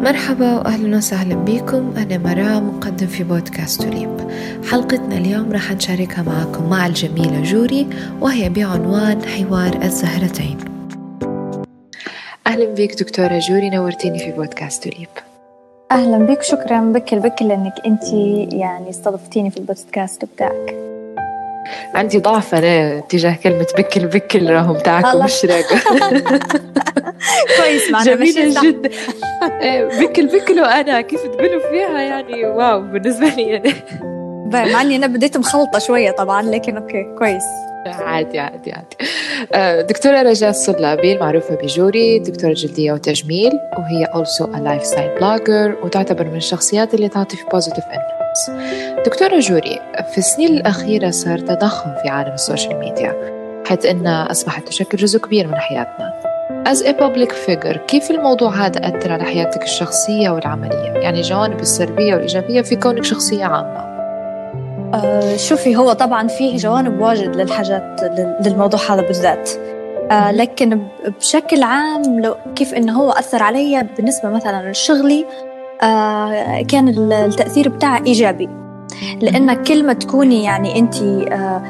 مرحبا وأهلا وسهلا بكم. أنا مرام مقدم في بودكاست توليب حلقتنا اليوم راح نشاركها معكم مع الجميلة جوري وهي بعنوان حوار الزهرتين. أهلا بك دكتورة جوري نورتيني في بودكاست توليب أهلا بك شكرا. بك بك لأنك أنت يعني استضفتيني في البودكاست بتاعك. عندي ضعف أنا تجاه كلمة بكل بكل راهم تاعكم مش كويس معنا جميلة جدا. بكل بكل وأنا كيف تقولوا فيها يعني؟ wow بالنسبة لي يعني. مع إني أنا بديت مخلطة شوية طبعا لكن okay كويس. عادي عادي عادي. آه، دكتورة رجاء الصلابي المعروفة بجوري دكتورة جلدية وتجميل وهي also a lifestyle blogger وتعتبر من الشخصيات اللي تعطي في positive influence. دكتورة جوري في السنين الأخيرة صار تضخم في عالم ال social media حيث أنها أصبحت تشكل جزء كبير من حياتنا. As a public figure كيف الموضوع هذا أثر على حياتك الشخصية والعملية؟ يعني الجوانب السلبية والإيجابية في كونك شخصية عامة. آه شوفي هو طبعا فيه جوانب واجد للحاجات للموضوع هذا بالذات. آه لكن بشكل عام لو كيف إنه هو أثر علي بالنسبة مثلا لشغلي آه كان التأثير بتاعه إيجابي. لأن كل ما تكوني يعني انت آه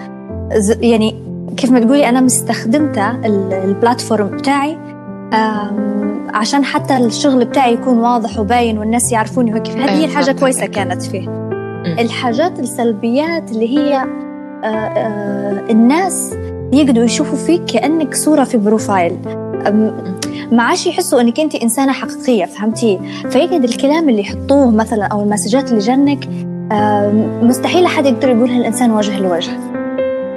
يعني كيف ما تقولي أنا مستخدمته البلاتفورم بتاعي عشان حتى الشغل بتاعي يكون واضح وباين والناس يعرفوني وكيف هذه هي الحاجة كويسة كانت فيه. الحاجات السلبيات اللي هي آه، آه، الناس يقدروا يشوفوا فيك كأنك صورة في بروفايل. ما عادش يحسوا إنك أنت إنسانة حقيقية فهمتي؟ فيقعد الكلام اللي يحطوه مثلا أو المسجات اللي جنك مستحيل أحد يقدر يقولها الانسان وجه لوجه.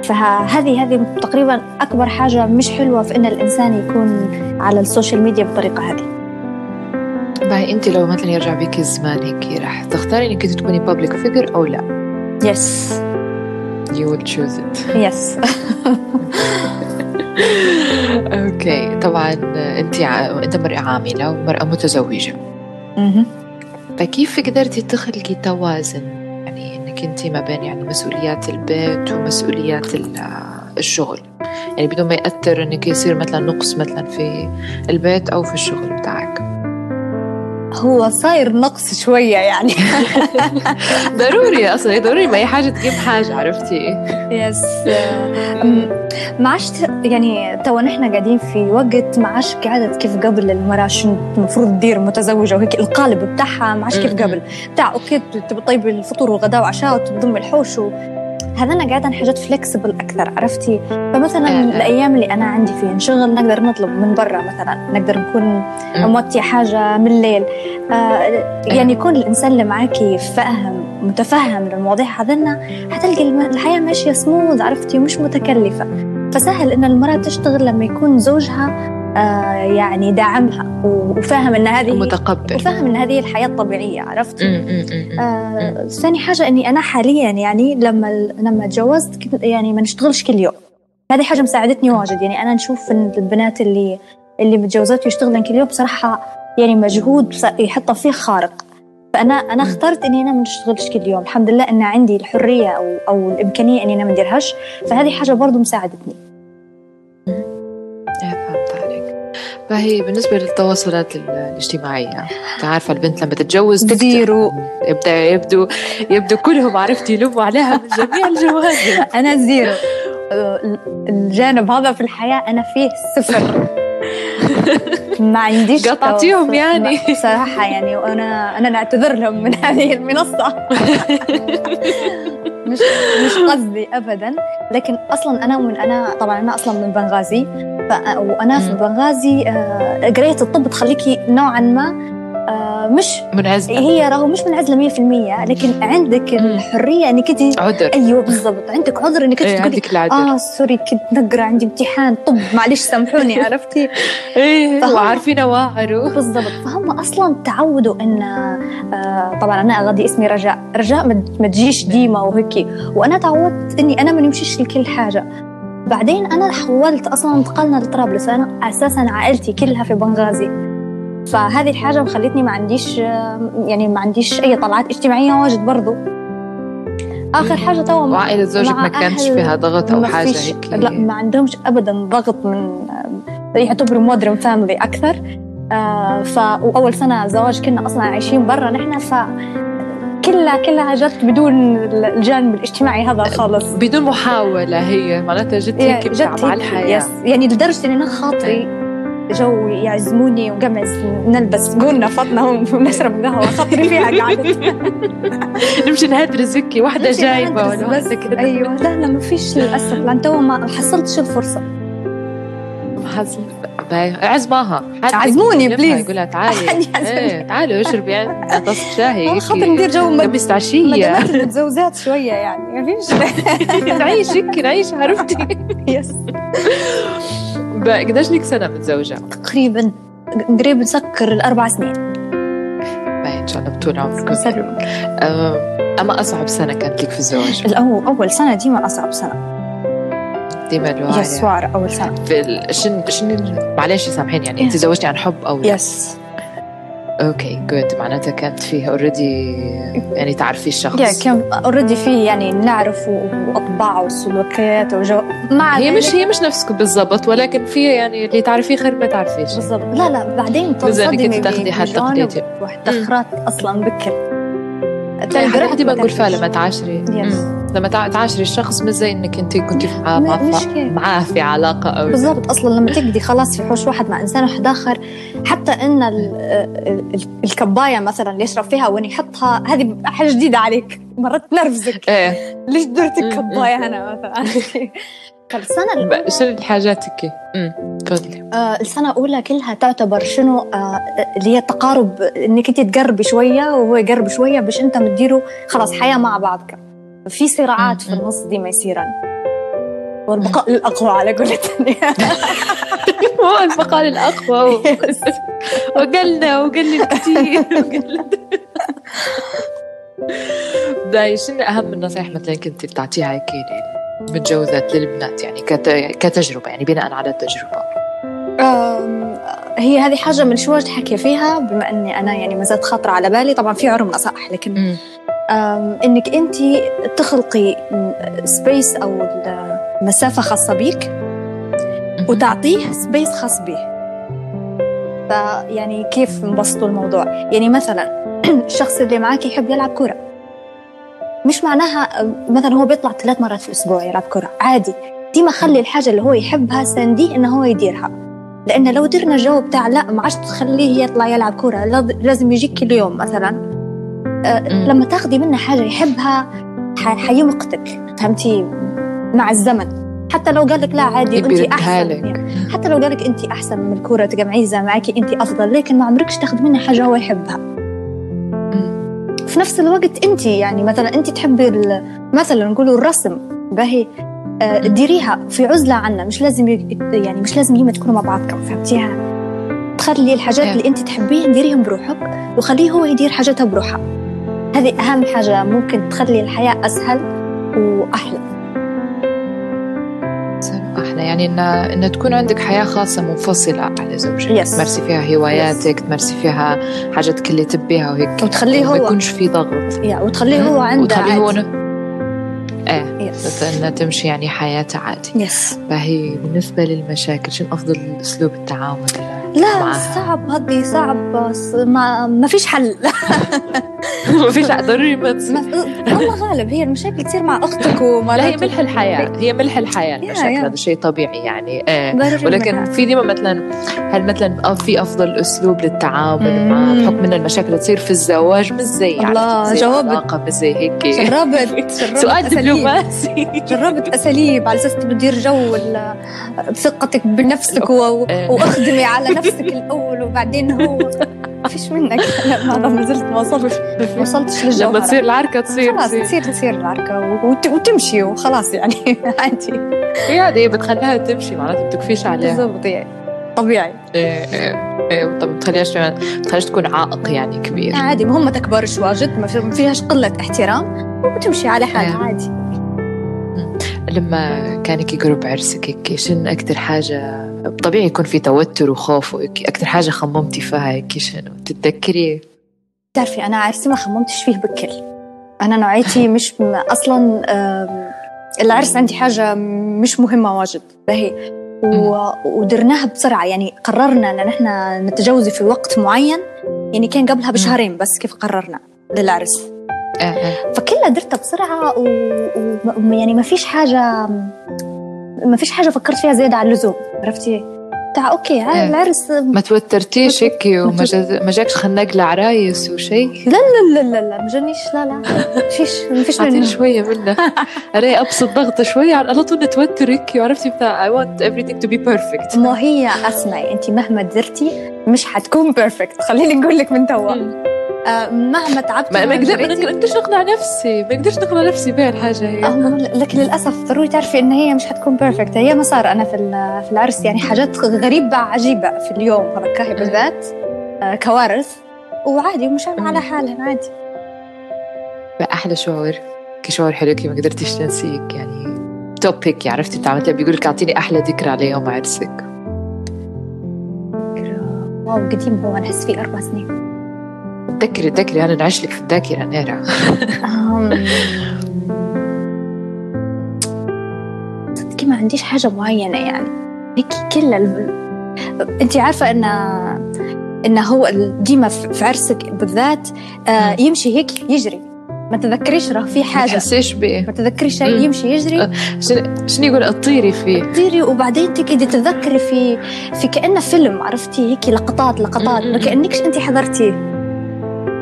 فهذه هذه تقريبا أكبر حاجة مش حلوة في إن الإنسان يكون على ال social media بالطريقة هذه. باهي أنت لو مثلا يرجع بك الزمان هيك راح تختاري إنك أنت تكوني public figure أو لا؟ yes you will choose it. yes okay طبعا أنت. أنت مرأة عاملة ومرأة متزوجة. فكيف قدرتي تخلقي توازن انت ما بين يعني مسؤوليات البيت ومسؤوليات الشغل. يعني بدون ما يأثر إنك يصير مثلا نقص مثلا في البيت أو في الشغل بتاعك. هو صاير نقص شوية يعني. ضروري أصلا ضروري ما أي حاجة تجيب حاجة عرفتي؟ yes ما عادش يعني تو نحن قاعدين في وقت ما عادش قاعدة كيف قبل المرأة شو المفروض تدير متزوجة وهيك القالب بتاعها ما عادش كيف قبل. بتاع أوكي تبي طيب الفطور والغداء وعشاء وتضم الحوش و... هذانا قاعدة حاجات فلكسبل أكثر عرفتي؟ فمثلا آه. الأيام اللي أنا عندي فيها شغل نقدر نطلب من برا مثلا نقدر نكون موتي حاجة من الليل. آه يعني يكون الإنسان اللي معاكي فاهم متفهم للمواضيع هذنا حتلقي الحياة ماشية سموذ عرفتي؟ ومش متكلفة. فسهل إن المرأة تشتغل لما يكون زوجها آه يعني داعمها وفاهم إن هذه متقبل وفاهم إن هذه الحياة الطبيعية عرفت؟ آه ثاني حاجة إني أنا حاليا يعني لما لما تجوزت يعني ما نشتغلش كل يوم. هذه حاجة مساعدتني واجد. يعني أنا نشوف إن البنات اللي اللي متجوزات ويشتغلن كل يوم بصراحة يعني مجهود يحطه فيه خارق. فانا أنا اخترت إني أنا ما نشتغلش كل يوم. الحمد لله إن عندي الحرية أو أو الإمكانية إني أنا ما نديرهاش. فهذه حاجة برضو مساعدتني. فهي بالنسبة للتواصلات الاجتماعية عارفة البنت لما تتجوز zero يبدأ يبدو يبدو كلهم عرفتي يلوموا عليها من جميع الجوانب. أنا zero. الجانب هذا في الحياة أنا فيه صفر. ما عنديش قطعتيهم يعني. بصراحة يعني وأنا أنا نعتذر لهم من هذه المنصة. مش مش قصدي ابدا لكن أصلا أنا من أنا طبعا أنا أصلا من بنغازي وأنا في بنغازي آه، قرايه الطب تخليكي نوعا ما مش منعزلة. هي راهو مش منعزلة 100% لكن عندك الحرية إنك أنت عذر. أيوه بالضبط. عندك عذر إنك أنت عندك العذر. آه سوري كنت نقرأ عندي امتحان. طب معلش سامحوني عرفتي؟ إيه وعارفين واعروا بالضبط. فهم أصلا تعودوا إن آه طبعا أنا اغدي اسمي رجاء. رجاء ما تجيش ديما وهيك. وأنا تعودت إني أنا ما نمشيش لكل حاجة. بعدين أنا حولت أصلا انتقلنا لطرابلس. أنا أساسا عائلتي كلها في بنغازي. فهذه الحاجة مخلتني ما عنديش يعني ما عنديش أي طلعات اجتماعية واجد برضو. آخر حاجة تو وعائلة زوجك ما كانش فيها ضغط أو حاجة هيك؟ لا ما عندهمش أبدا ضغط من يعتبروا modern family أكثر. آه ف وأول سنة زواج كنا أصلا عايشين برا نحن ف كلها كلها جت بدون الجانب الاجتماعي هذا خالص. بدون محاولة هي معناتها جت هيك جت الحياة. yes يعني لدرجة إن أنا خاطري جو يعزموني وقمز نلبس قولنا فطنا ونشرب قهوة خاطري فيها قعدت نمشي نهدر زكي واحدة جايبة ولا بس واحدة كده. أيوه. لا لا ما فيش للأسف. لأن تو ما حصلتش الفرصة. حظ عزماها. عزموني بليز يقولها تعالي. إيه تعالي اشربي عندنا طاسة شاي هيك خاطر ندير جو لبست عشية مدامات المتزوجات شوية يعني ما فيش. نعيش هيك نعيش عرفتي؟ yes قديش لك سنة متزوجة؟ تقريبا قريب نسكر الأربع سنين. باين إن شاء الله بطول عمركم يسلمك أما أصعب سنة كانت لك في الزواج؟ الأول أول سنة ديما أصعب سنة. ديما الوعر. yes وعر أول سنة. في ال... شن شن معلش سامحيني يعني أنت تزوجتي عن حب أو؟ yes. okay good معناتها كانت فيها already يعني تعرفي الشخص. yeah كان already في يعني نعرف وأطباع وسلوكيات وجو مع هي مش هي مش نفسكم بالضبط ولكن في يعني اللي تعرفيه خير ما تعرفيش. بالضبط. لا لا بعدين تصدمي تاخدي حد بجوانب تقليدي. وتأخرات أصلا بكر يعني دي بقول فيها لما تعاشري. لما تع- تعاشري الشخص مش زي إنك أنت كنتي معاه في علاقة أو بالضبط أصلا لما تقضي خلاص في حوش واحد مع إنسان واحد آخر حتى إن ال- ال- الكباية مثلا اللي يشرب فيها وين يحطها هذه حاجة جديده عليك. مرات تنرفزك. إيه. ليش درت. الكباية هنا مثلا؟ بقى شو الحاجات هيك تفضلي. آه، السنة الأولى كلها تعتبر شنو؟ آه، اللي هي تقارب إنك أنت تقربي شوية وهو يقرب شوية باش أنت مديروا خلاص حياة مع بعضك. في صراعات في. النص دي ما يصيرن والبقاء الأقوى على قولتني هو المقال الأقوى. و- وقلنا وقلنا كثير وقلنا. داي شنو أهم النصائح مثلا كنت بتعطيها هيك للمتجوزات للبنات يعني كت... كتجربة يعني بناء على التجربة. هي هذه حاجة من شو حكي فيها بما أني أنا يعني ما زالت خاطرة على بالي. طبعا في عرم نصائح لكن إنك أنت تخلقي space أو مسافه خاصة بيك وتعطيه space خاص به فيعني كيف نبسطوا الموضوع؟ يعني مثلا الشخص اللي معك يحب يلعب كرة مش معناها مثلا هو بيطلع ثلاث مرات في الأسبوع يلعب كرة. عادي. ديما خلي الحاجة اللي هو يحبها سانديه إنه هو يديرها. لأن لو درنا جو بتاع لا ما عادش تخليه يطلع يلعب لا- لازم يجيك كل يوم مثلا. آه،. لما تاخدي منه حاجة يحبها حيمقتك. فهمتي؟ مع الزمن. حتى لو قال لك لا عادي انت أحسن. يعني حتى لو قال لك انت أحسن من الكوره معيزة معك انت أفضل. لكن ما عمركش تاخذ منها حاجة هو يحبها. في نفس الوقت انت يعني مثلا انت تحبي مثلا نقولوا الرسم باهي آه،. ديريها في عزلة عنا مش لازم يعني مش لازم يما تكونوا مع بعضكم فهمتيها تخلي الحاجات إيه. اللي انت تحبيها ديريهم بروحك وخليه هو يدير حاجتها بروحها هذه أهم حاجة ممكن تخلي الحياة أسهل وأحلى أحلى يعني ان إن تكون عندك حياة خاصة منفصلة على زوجك. Yes. تمارسي فيها هواياتك تمارسي فيها حاجاتك اللي تبيها وهيك. وتخليه ما هو. يكونش في ضغط. يا وتخليه هو عنده وتخليه هو إيه. يس إنها تمشي يعني حياتها عادي. يس فهي بالنسبة للمشاكل شنو أفضل أسلوب التعامل؟ لا معها. صعب هذه صعب ما ما فيش حل. ما فيش ضروري ما الله غالب هي المشاكل تصير مع أختك ومع لا هي ملح الحياة هي ملح الحياة يا- المشاكل. هذا شيء طبيعي يعني ضروري ولكن. في ديما مثلا هل مثلا في أفضل أسلوب للتعامل. مع بحكم إن المشاكل تصير في الزواج مش زي الله، زي جواب- العلاقة مش زي هيك جربت سؤال. دبلوماسي جربت أساليب على أساس تدير جو ثقتك بنفسك. وأخدمي على نفسك الأول وبعدين هو فيش منك. لا ما ما زلت ما وصلتش ما وصلتش للجوهرة. لما تصير العركة تصير خلاص تصير. تصير وت... وتمشي وخلاص يعني. عادي. هي هي بتخليها تمشي معناتها بتكفيش عليها. بالضبط يعني طبيعي. إيه إيه إيه طب بتخليهاش ما بتخليهاش تكون عائق يعني كبير. عادي ما هم ما تكبرش واجد ما في- ما فيهاش قلة احترام وتمشي على حالها إيه. عادي. لما كان هيك قرب عرسك هيك شنو أكتر حاجة طبيعي يكون في توتر وخوف أكتر حاجة خممتي فيها هيك شنو تتذكري. بتعرفي أنا عرسي ما خممتش فيه بكل أنا نوعيتي مش آم، العرس عندي حاجة مش مهمة واجد. فهي ودرناها بسرعة. يعني قررنا أن إحنا نتجوز في وقت معين. يعني كان قبلها بشهرين بس كيف قررنا للعرس. آه، آه. فكلها درتها بسرعة ويعني ما فيش حاجة ما فيش حاجة فكرت فيها زيادة عن اللزوم عرفتي؟ بتاع أوكي هاي إيه. العرس ما توترتيش هيك وما ما جاكش خناق لعرايس وشيء لا لا لا لا لا ما جانيش لا لا فيش ما فيش منه. شوية منه. أنا أبسط ضغطه شوية على طول نتوتر هيك وعرفتي بتاع I want everything to be perfect ما هي أسمعي انت مهما درتي مش حتكون perfect خليني أقول لك من توا. آه، مهما تعبت ما أقدرش أقنع نفسي. ما أقدرش أقنع نفسي بها الحاجة هي. لكن للأسف ضروري تعرفي إن هي مش حتكون perfect هي ما صار أنا في في العرس يعني حاجات غريبة عجيبة في اليوم. هذا بالذات. آه، كوارث. وعادي ومش على حالها عادي. أحلى شعور. كشعور حلو كي ما قدرتيش تنسيك يعني توبيك عرفتي؟ تعملتها بيقول لك أعطيني أحلى ذكرى على يوم عرسك واو قديم هو نحس فيه أربع سنين. تذكري تذكري أنا نعيش لك في الذاكرة نيرة صدقي ما عنديش حاجة معينة يعني. هيك كل ال... أنت عارفة إن إن هو ديما في عرسك بالذات آه يمشي هيك يجري. ما تذكريش راه في حاجة. ما تحسيش بيه. ما تذكريش شيء يمشي يجري. أه، شنو يقول؟ أطيري فيه. أطيري وبعدين تقعدي تتذكري في في كأنه فيلم عرفتي؟ هيك لقطات لقطات. ما كانكش انت حضرتيه.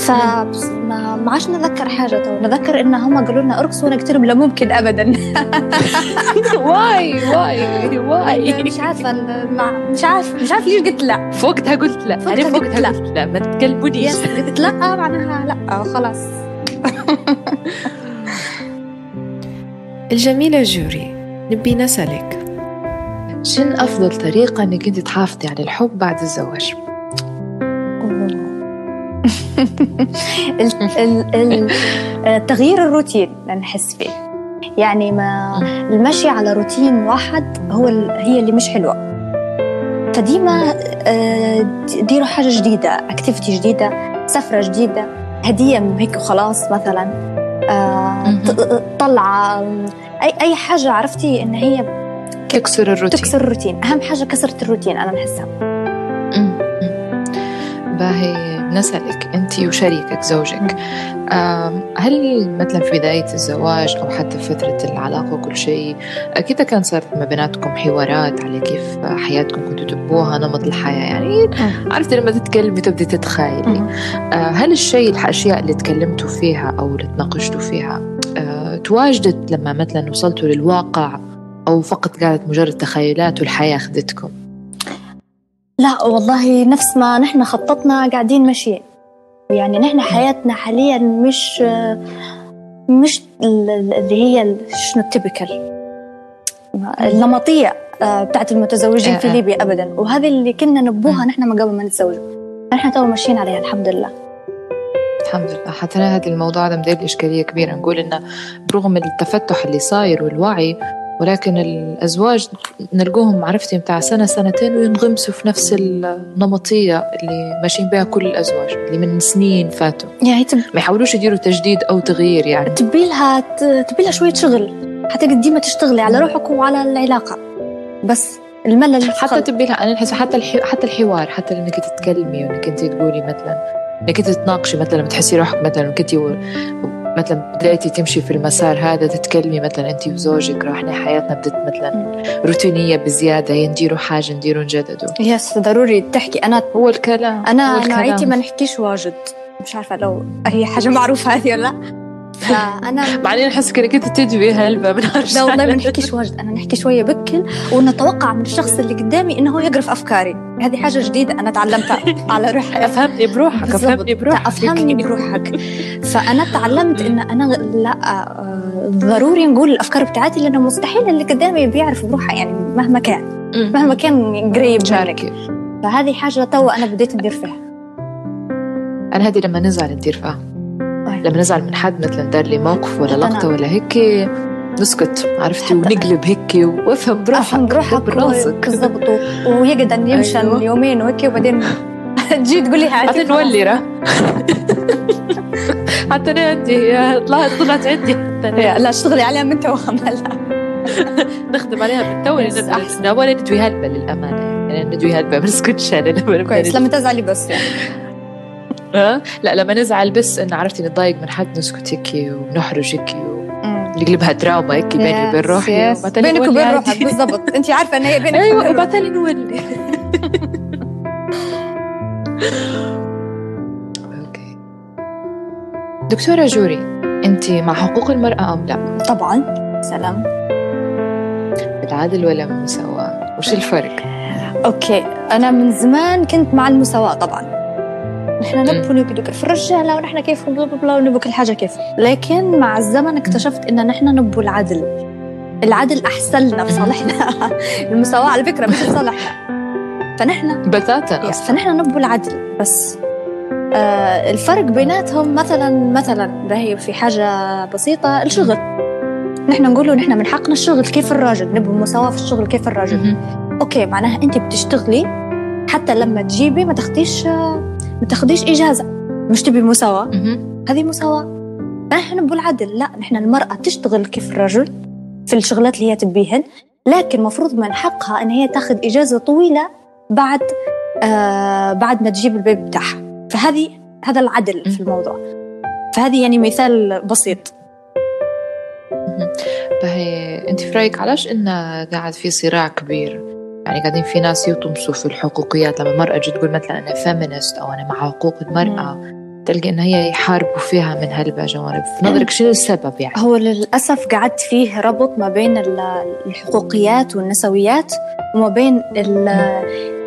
فما ما عادش نذكر حاجة تو. نذكر إن هم قالوا لنا ارقصوا قلت لهم لا ممكن أبدا. why why why. مش عارفة مش عارف مش عارف ليش قلت لا. في وقتها قلت لا. أنا في وقتها قلت لا. ما تكلمونيش. قلت لا معناها لا خلاص. الجميلة جوري نبي نسألك. شن أفضل طريقة إنك أنت تحافظي على الحب بعد الزواج؟ تغيير الروتين نحس فيه. يعني ما المشي على روتين واحد هو هي اللي مش حلوة. فديما آه، ديروا حاجة جديدة activity جديدة سفرة جديدة هدية هيك وخلاص مثلا. آه، طلعة اي أي حاجة عرفتي إن هي تكسر الروتين. تكسر الروتين. أهم حاجة كسرت الروتين أنا بحسها باهي نسألك أنت وشريكك زوجك هل مثلا في بداية الزواج أو حتى في فترة العلاقة وكل شيء أكيد كان صارت ما بيناتكم حوارات على كيف حياتكم كنتوا تبوها نمط الحياة يعني عرفت لما تتكلمي تبدي تتخيلي. آه، هل الشيء الأشياء اللي تكلمتوا فيها أو اللي تناقشتوا فيها تواجدت لما مثلا وصلتوا للواقع أو فقط كانت مجرد تخيلات والحياة أخذتكم؟ لا والله نفس ما نحن خططنا قاعدين ماشيين يعني نحن حياتنا حاليا مش مش اللي هي شنو التبكل النمطية آه، بتاعت المتزوجين في آه، آه. ليبيا أبدا. وهذه اللي كنا نبوها نحن من قبل ما نتزوجوا نحن تو ماشيين عليها الحمد لله. الحمد لله. حتى هذا الموضوع هذا مدير إشكالية كبيرة. نقول إنه برغم التفتح اللي صاير والوعي ولكن الأزواج نلقوهم عرفتي متاع سنة سنتين وينغمسوا في نفس النمطية اللي ماشيين بها كل الأزواج اللي من سنين فاتوا. يعني تب... ما يحاولوش يديروا تجديد أو تغيير يعني. تبي لها تبي لها شوية شغل. حتى ديما تشتغلي على روحك وعلى العلاقة. بس الملل حتى تبي لها أنا نحس حتى الحي... حتى الحوار حتى إنك تتكلمي وإنك أنت تقولي مثلا إنك انت تتناقشي مثلا لما تحسي روحك مثلا كنت مثلا بدأتي تمشي في المسار هذا تتكلمي مثلا انت وزوجك راح إحنا حياتنا بدت مثلا روتينية بزيادة نديروا حاجة نديروا نجددوا يس ضروري تحكي. أنا هو الكلام أنا نوعيتي ما نحكيش واجد. مش عارفة لو هي حاجة معروفة هذه ولا لا. فأنا بعدين نحس كانك انت تدوي هلبة من لا والله ما نحكيش واجد أنا نحكي شوية بكل ونتوقع من الشخص اللي قدامي إنه هو يقرف أفكاري. هذه حاجة جديدة أنا تعلمتها على روحي. أفهمني بروحك أفهمني بروحك. أفهمني بروحك. فأنا تعلمت إن أنا لا آه، ضروري نقول الأفكار بتاعتي لأنه مستحيل اللي قدامي بيعرف بروحه يعني مهما كان. مهما كان قريب شارك فهذه حاجة تو أنا بديت ندير فيها. أنا هذه لما نزعل ندير فيها. لما نزعل من حد مثلا دار لي موقف ولا لقطة ولا هيك نسكت عرفتي؟ ونقلب هيك وافهم بروحك افهم بروحك براسك بالضبط. ويقعد أن يمشى أيوة. يومين وهيك وبعدين تجي تقول لي حتى نولي حتى أنا عندي طلعت طلعت عندي. لا اشتغلي عليها من هلا نخدم عليها من تو ولا ندوي هلبة للأمانة. يعني ندوي هلبة ما نسكتش لما كويس لما تزعلي بس. يعني لا لما نزعل بس انه عرفتي نتضايق من حد نسكت هيك ونحرج هيك نقلبها دراما هيك بيني وبين روحي. بينك وبين روحك بالضبط. انت عارفة إن هي بينك أيوه وبعدين نولي. okay. دكتورة جوري انت مع حقوق المرأة أم لا؟ طبعا. سلام. بالعدل ولا بالمساواه وش الفرق؟ أوكي. أنا من زمان كنت مع المساواة طبعا. نحن نبكي في الرجالة ونحن كيف بلا بلا ونبغى كل حاجة كيف؟ لكن مع الزمن اكتشفت إن نحن نبغى العدل. العدل أحسن لنا في صالحنا. المساواة على فكرة مش في صالحنا. فنحن بتاتا فنحن نبغى العدل. بس آه الفرق بيناتهم مثلا مثلا باهي في حاجة بسيطة الشغل. نحن نقول له نحن من حقنا الشغل. كيف الراجل؟ نبغى مساواة في الشغل. كيف الراجل؟ أوكي معناها أنت بتشتغلي حتى لما تجيبي ما تاخديش ما تاخديش إجازة. مش تبي مساواة؟ هذه مساواة. نحن بالعدل. لا نحن المرأة تشتغل كيف الرجل في الشغلات اللي هي تبيهن لكن مفروض من حقها إن هي تاخذ إجازة طويلة بعد آه بعد ما تجيب ال baby بتاعها. فهذه هذا العدل في الموضوع. فهذه يعني مثال بسيط. فهي أنت في رأيك علاش انه قاعد في صراع كبير يعني قاعدين في ناس يطمسوا في الحقوقيات. لما المرأة تجي تقول مثلا أنا feminist أو أنا مع حقوق المرأة تلقى إن هي يحاربوا فيها من هالجوانب في نظرك شنو السبب يعني؟ هو للأسف قعدت فيه ربط ما بين الحقوقيات والنسويات وما بين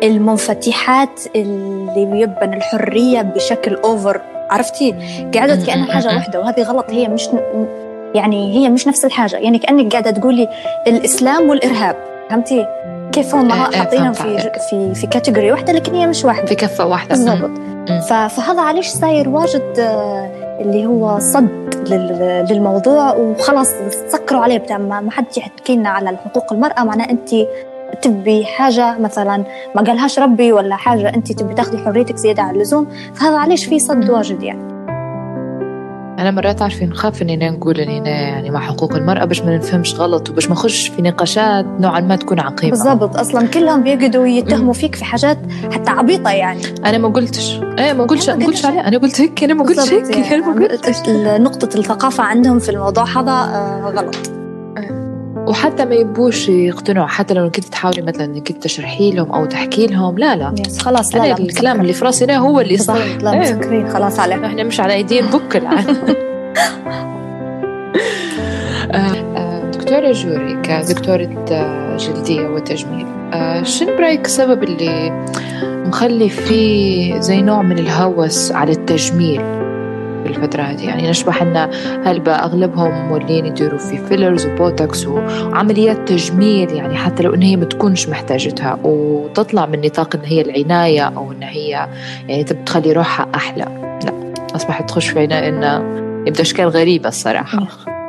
المنفتحات اللي بيبن الحرية بشكل أوفر عرفتي؟ قعدت كأنها حاجة واحدة وهذه غلط. هي مش يعني هي مش نفس الحاجة. يعني كأنك قاعدة تقولي الإسلام والإرهاب. فهمتي؟ كيف هم إيه، إيه، حاطينهم في في في كاتيجوري واحدة لكن هي مش واحدة. في كفة واحدة. بالضبط. فهذا علاش صاير واجد آه، اللي هو صد للموضوع وخلاص سكروا عليه. بتاع ما حد يحكي لنا على حقوق المرأة. معناه أنت تبي حاجة مثلا ما قالهاش ربي ولا حاجة أنت تبي تاخذي حريتك زيادة عن اللزوم. فهذا علاش في صد واجد يعني. أنا مرات عارفة نخاف اننا نقول اننا يعني مع حقوق المرأة باش ما نفهمش غلط وباش ما نخش في نقاشات نوعا ما تكون عقيمة. بالضبط أصلا كلهم بيقعدوا يتهموا فيك في حاجات حتى عبيطة يعني. أنا ما قلتش إيه ما قلتش ما قلتش عليه أنا قلت هيك أنا ما قلتش هيك يعني. أنا ما قلتش. نقطة الثقافة عندهم في الموضوع هذا آه غلط. وحتى ما يبوش يقتنعوا حتى لو كنت تحاولي مثلا إنك تشرحي لهم أو تحكي لهم لا لا. يس خلاص لا, لا الكلام اللي في راسي هو اللي صح لا إيه. مسكرين خلاص عليه إحنا مش على ايدين بك الآن. آه، آه، دكتورة جوري كدكتورة آه، جلدية وتجميل شنو برأيك السبب اللي مخلي فيه زي نوع من الهوس على التجميل؟ في الفترة هذه يعني نشبح أن هلبا أغلبهم مولين يديروا في fillers وبوتوكس وعمليات تجميل يعني حتى لو إن هي ما تكونش محتاجتها وتطلع من نطاق إن هي العناية أو إن هي يعني تبي تخلي روحها أحلى. لا أصبحت تخش في عناية انه يبدو أشكال غريبة الصراحة.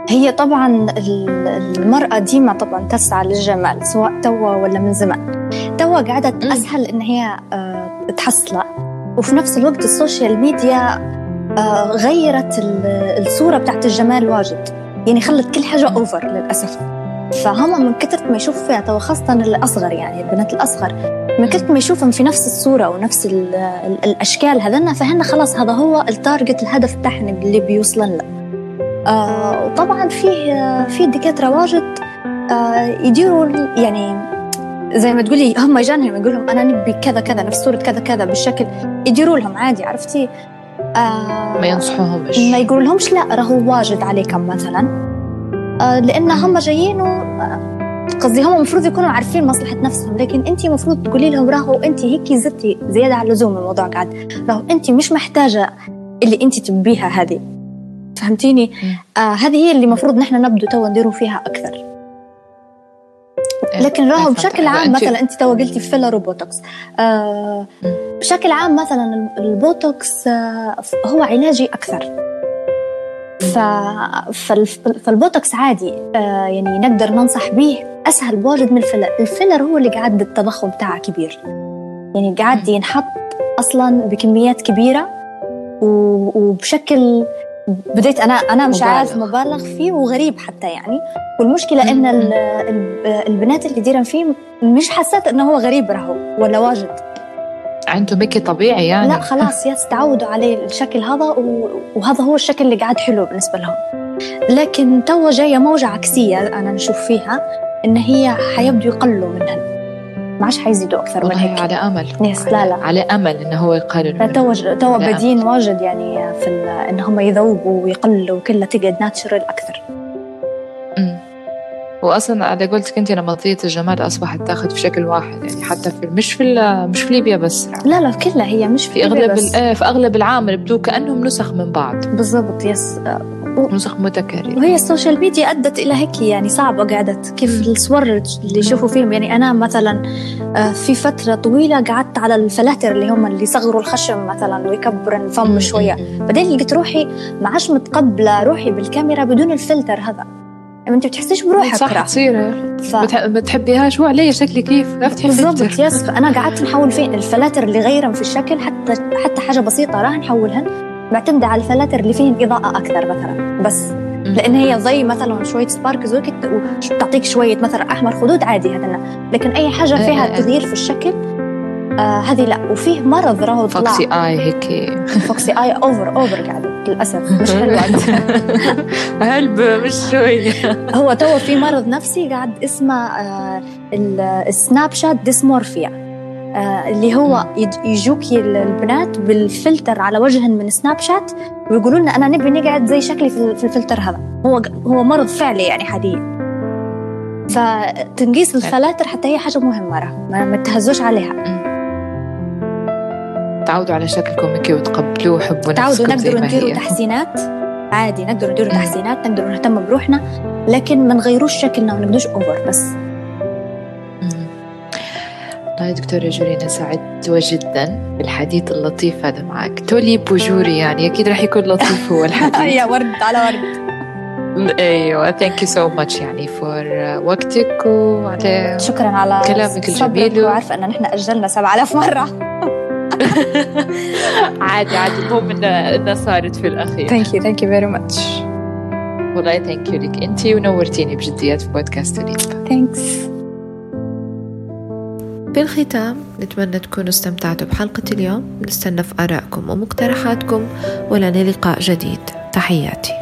هي طبعا المرأة ديما طبعا تسعى للجمال سواء توا ولا من زمان. توا قاعدة أسهل إن هي آه، تحصله. وفي نفس الوقت ال social media غيرت الصورة بتاعت الجمال واجد. يعني خلت كل حاجة over للأسف. فهم من كثرة ما يشوفوا فيها توا خاصة الأصغر يعني البنات الأصغر من كثر ما يشوفهم في نفس الصورة ونفس الأشكال هذنا فهن خلاص هذا هو ال target الهدف بتاعنا اللي بيوصلن له. آه وطبعا فيه في دكاترة واجد آه يديروا يعني زي ما تقولي هم يجانهم يقول لهم أنا نبي كذا كذا نفس صورة كذا كذا بالشكل يديروا لهم عادي عرفتي؟ آه ما ينصحوهمش. ما يقولوا لهمش لا راهو واجد عليكم مثلا. آه لأن هم جايين قصدي هم المفروض يكونوا عارفين مصلحة نفسهم لكن أنت المفروض تقولي لهم راهو أنت هيك زدتي زيادة على اللزوم الموضوع قاعد. راهو أنت مش محتاجة اللي أنت تبيها هذه. فهمتيني؟ آه هذه هي اللي المفروض نحن نبدو تو نديروا فيها أكثر. لكن راهو بشكل عام مثلا أنت تو قلتي filler وبوتوكس آه بشكل عام مثلا البوتوكس آه هو علاجي أكثر. ف... فالبوتوكس عادي آه يعني نقدر ننصح به أسهل بواجد من ال filler ال filler هو اللي قاعد التضخم بتاعه كبير. يعني قاعد ينحط أصلا بكميات كبيرة وبشكل بديت أنا أنا مش عارف مبالغ فيه وغريب حتى يعني. والمشكلة إن البنات اللي ديرن فيه مش حسيت إنه هو غريب راهو ولا واجد. عنده ميكي طبيعي يعني. لا خلاص yes تعودوا عليه الشكل هذا وهذا هو الشكل اللي قاعد حلو بالنسبة لهم. لكن تو جاية موجة عكسية أنا نشوف فيها إن هي حيبدوا يقلوا منها ما عادش حيزيدوا أكثر من هيك على أمل. yes لا لا. على أمل إنه هو يقلل تو تو بادين واجد يعني في ان هم يذوبوا ويقلوا وكلها تقعد natural أكثر. امم واصلا على قولتك أنت نمطيه الجمال أصبحت تأخذ في شكل واحد يعني حتى في مش في مش في ليبيا بس. لا لا كلها هي مش في, في أغلب بس. إيه، في أغلب العالم يبدو كأنهم نسخ من بعض. بالضبط yes. نسخ متكررة. وهي ال social media أدت إلى هيك يعني صعبة قعدت. كيف الصور اللي يشوفوا فيهم؟ يعني أنا مثلا آه، في فترة طويلة قعدت على الفلاتر اللي هم اللي يصغروا الخشم مثلا ويكبروا الفم شوية. بعدين لقيت روحي ما عادش متقبلة روحي بالكاميرا بدون الفلتر هذا. يعني أنت بتحسيش بروحك صح تصير ف... ما بتحبيهاش هو علي شكلي كيف؟ لا بتحبي بالضبط yes. فأنا قعدت نحول فين الفلاتر اللي غيرا في الشكل حتى حتى حاجة بسيطة راح نحولهن. معتمدة على الفلاتر اللي فيهن إضاءة أكثر مثلا. بس لأن هي زي مثلا شوية sparkles وتعطيك شوية مثلا أحمر خدود عادي هذا لكن أي حاجة إيه، فيها إيه، إيه. تغيير في الشكل آه هذه لا. وفيه مرض راهو طلع foxy eye هيك. foxy eye over over قاعد للأسف. مش حلو هلب مش شوي. هو تو في مرض نفسي قاعد اسمه آه ال Snapchat dysmorphia اللي هو يجوكي البنات بالفلتر على وجهن من Snapchat ويقولوا لنا أنا نبي نقعد زي شكلي في الفلتر هذا. هو هو مرض فعلي يعني حاليا فتنقيس الفلاتر حتى هي حاجة مهمة ما تهزوش عليها. تعودوا على شكلكم هيك وتقبلوه وحبوا تعودوا نقدروا نديروا تحسينات. عادي نقدروا نديروا تحسينات نقدروا نهتم بروحنا لكن ما نغيروش شكلنا ما نقدرش over بس. والله دكتورة جوري أنا سعدت جدا بالحديث اللطيف هذا معك. تولي بوجوري يعني أكيد راح يكون لطيف هو الحديث. يا ورد على ورد. أيوه thank you so much يعني for وقتك وعلى شكرا على كلامك الجميل. وعارفة ان نحن أجلنا 7000 مرة. عادي عادي المهم انها صارت في الأخير. thank you thank you very much والله thank you لك. انت ونورتيني بجديات في بودكاست thanks بالختام نتمنى تكونوا استمتعتوا بحلقة اليوم. نستنى في آرائكم ومقترحاتكم ولنا لقاء جديد. تحياتي.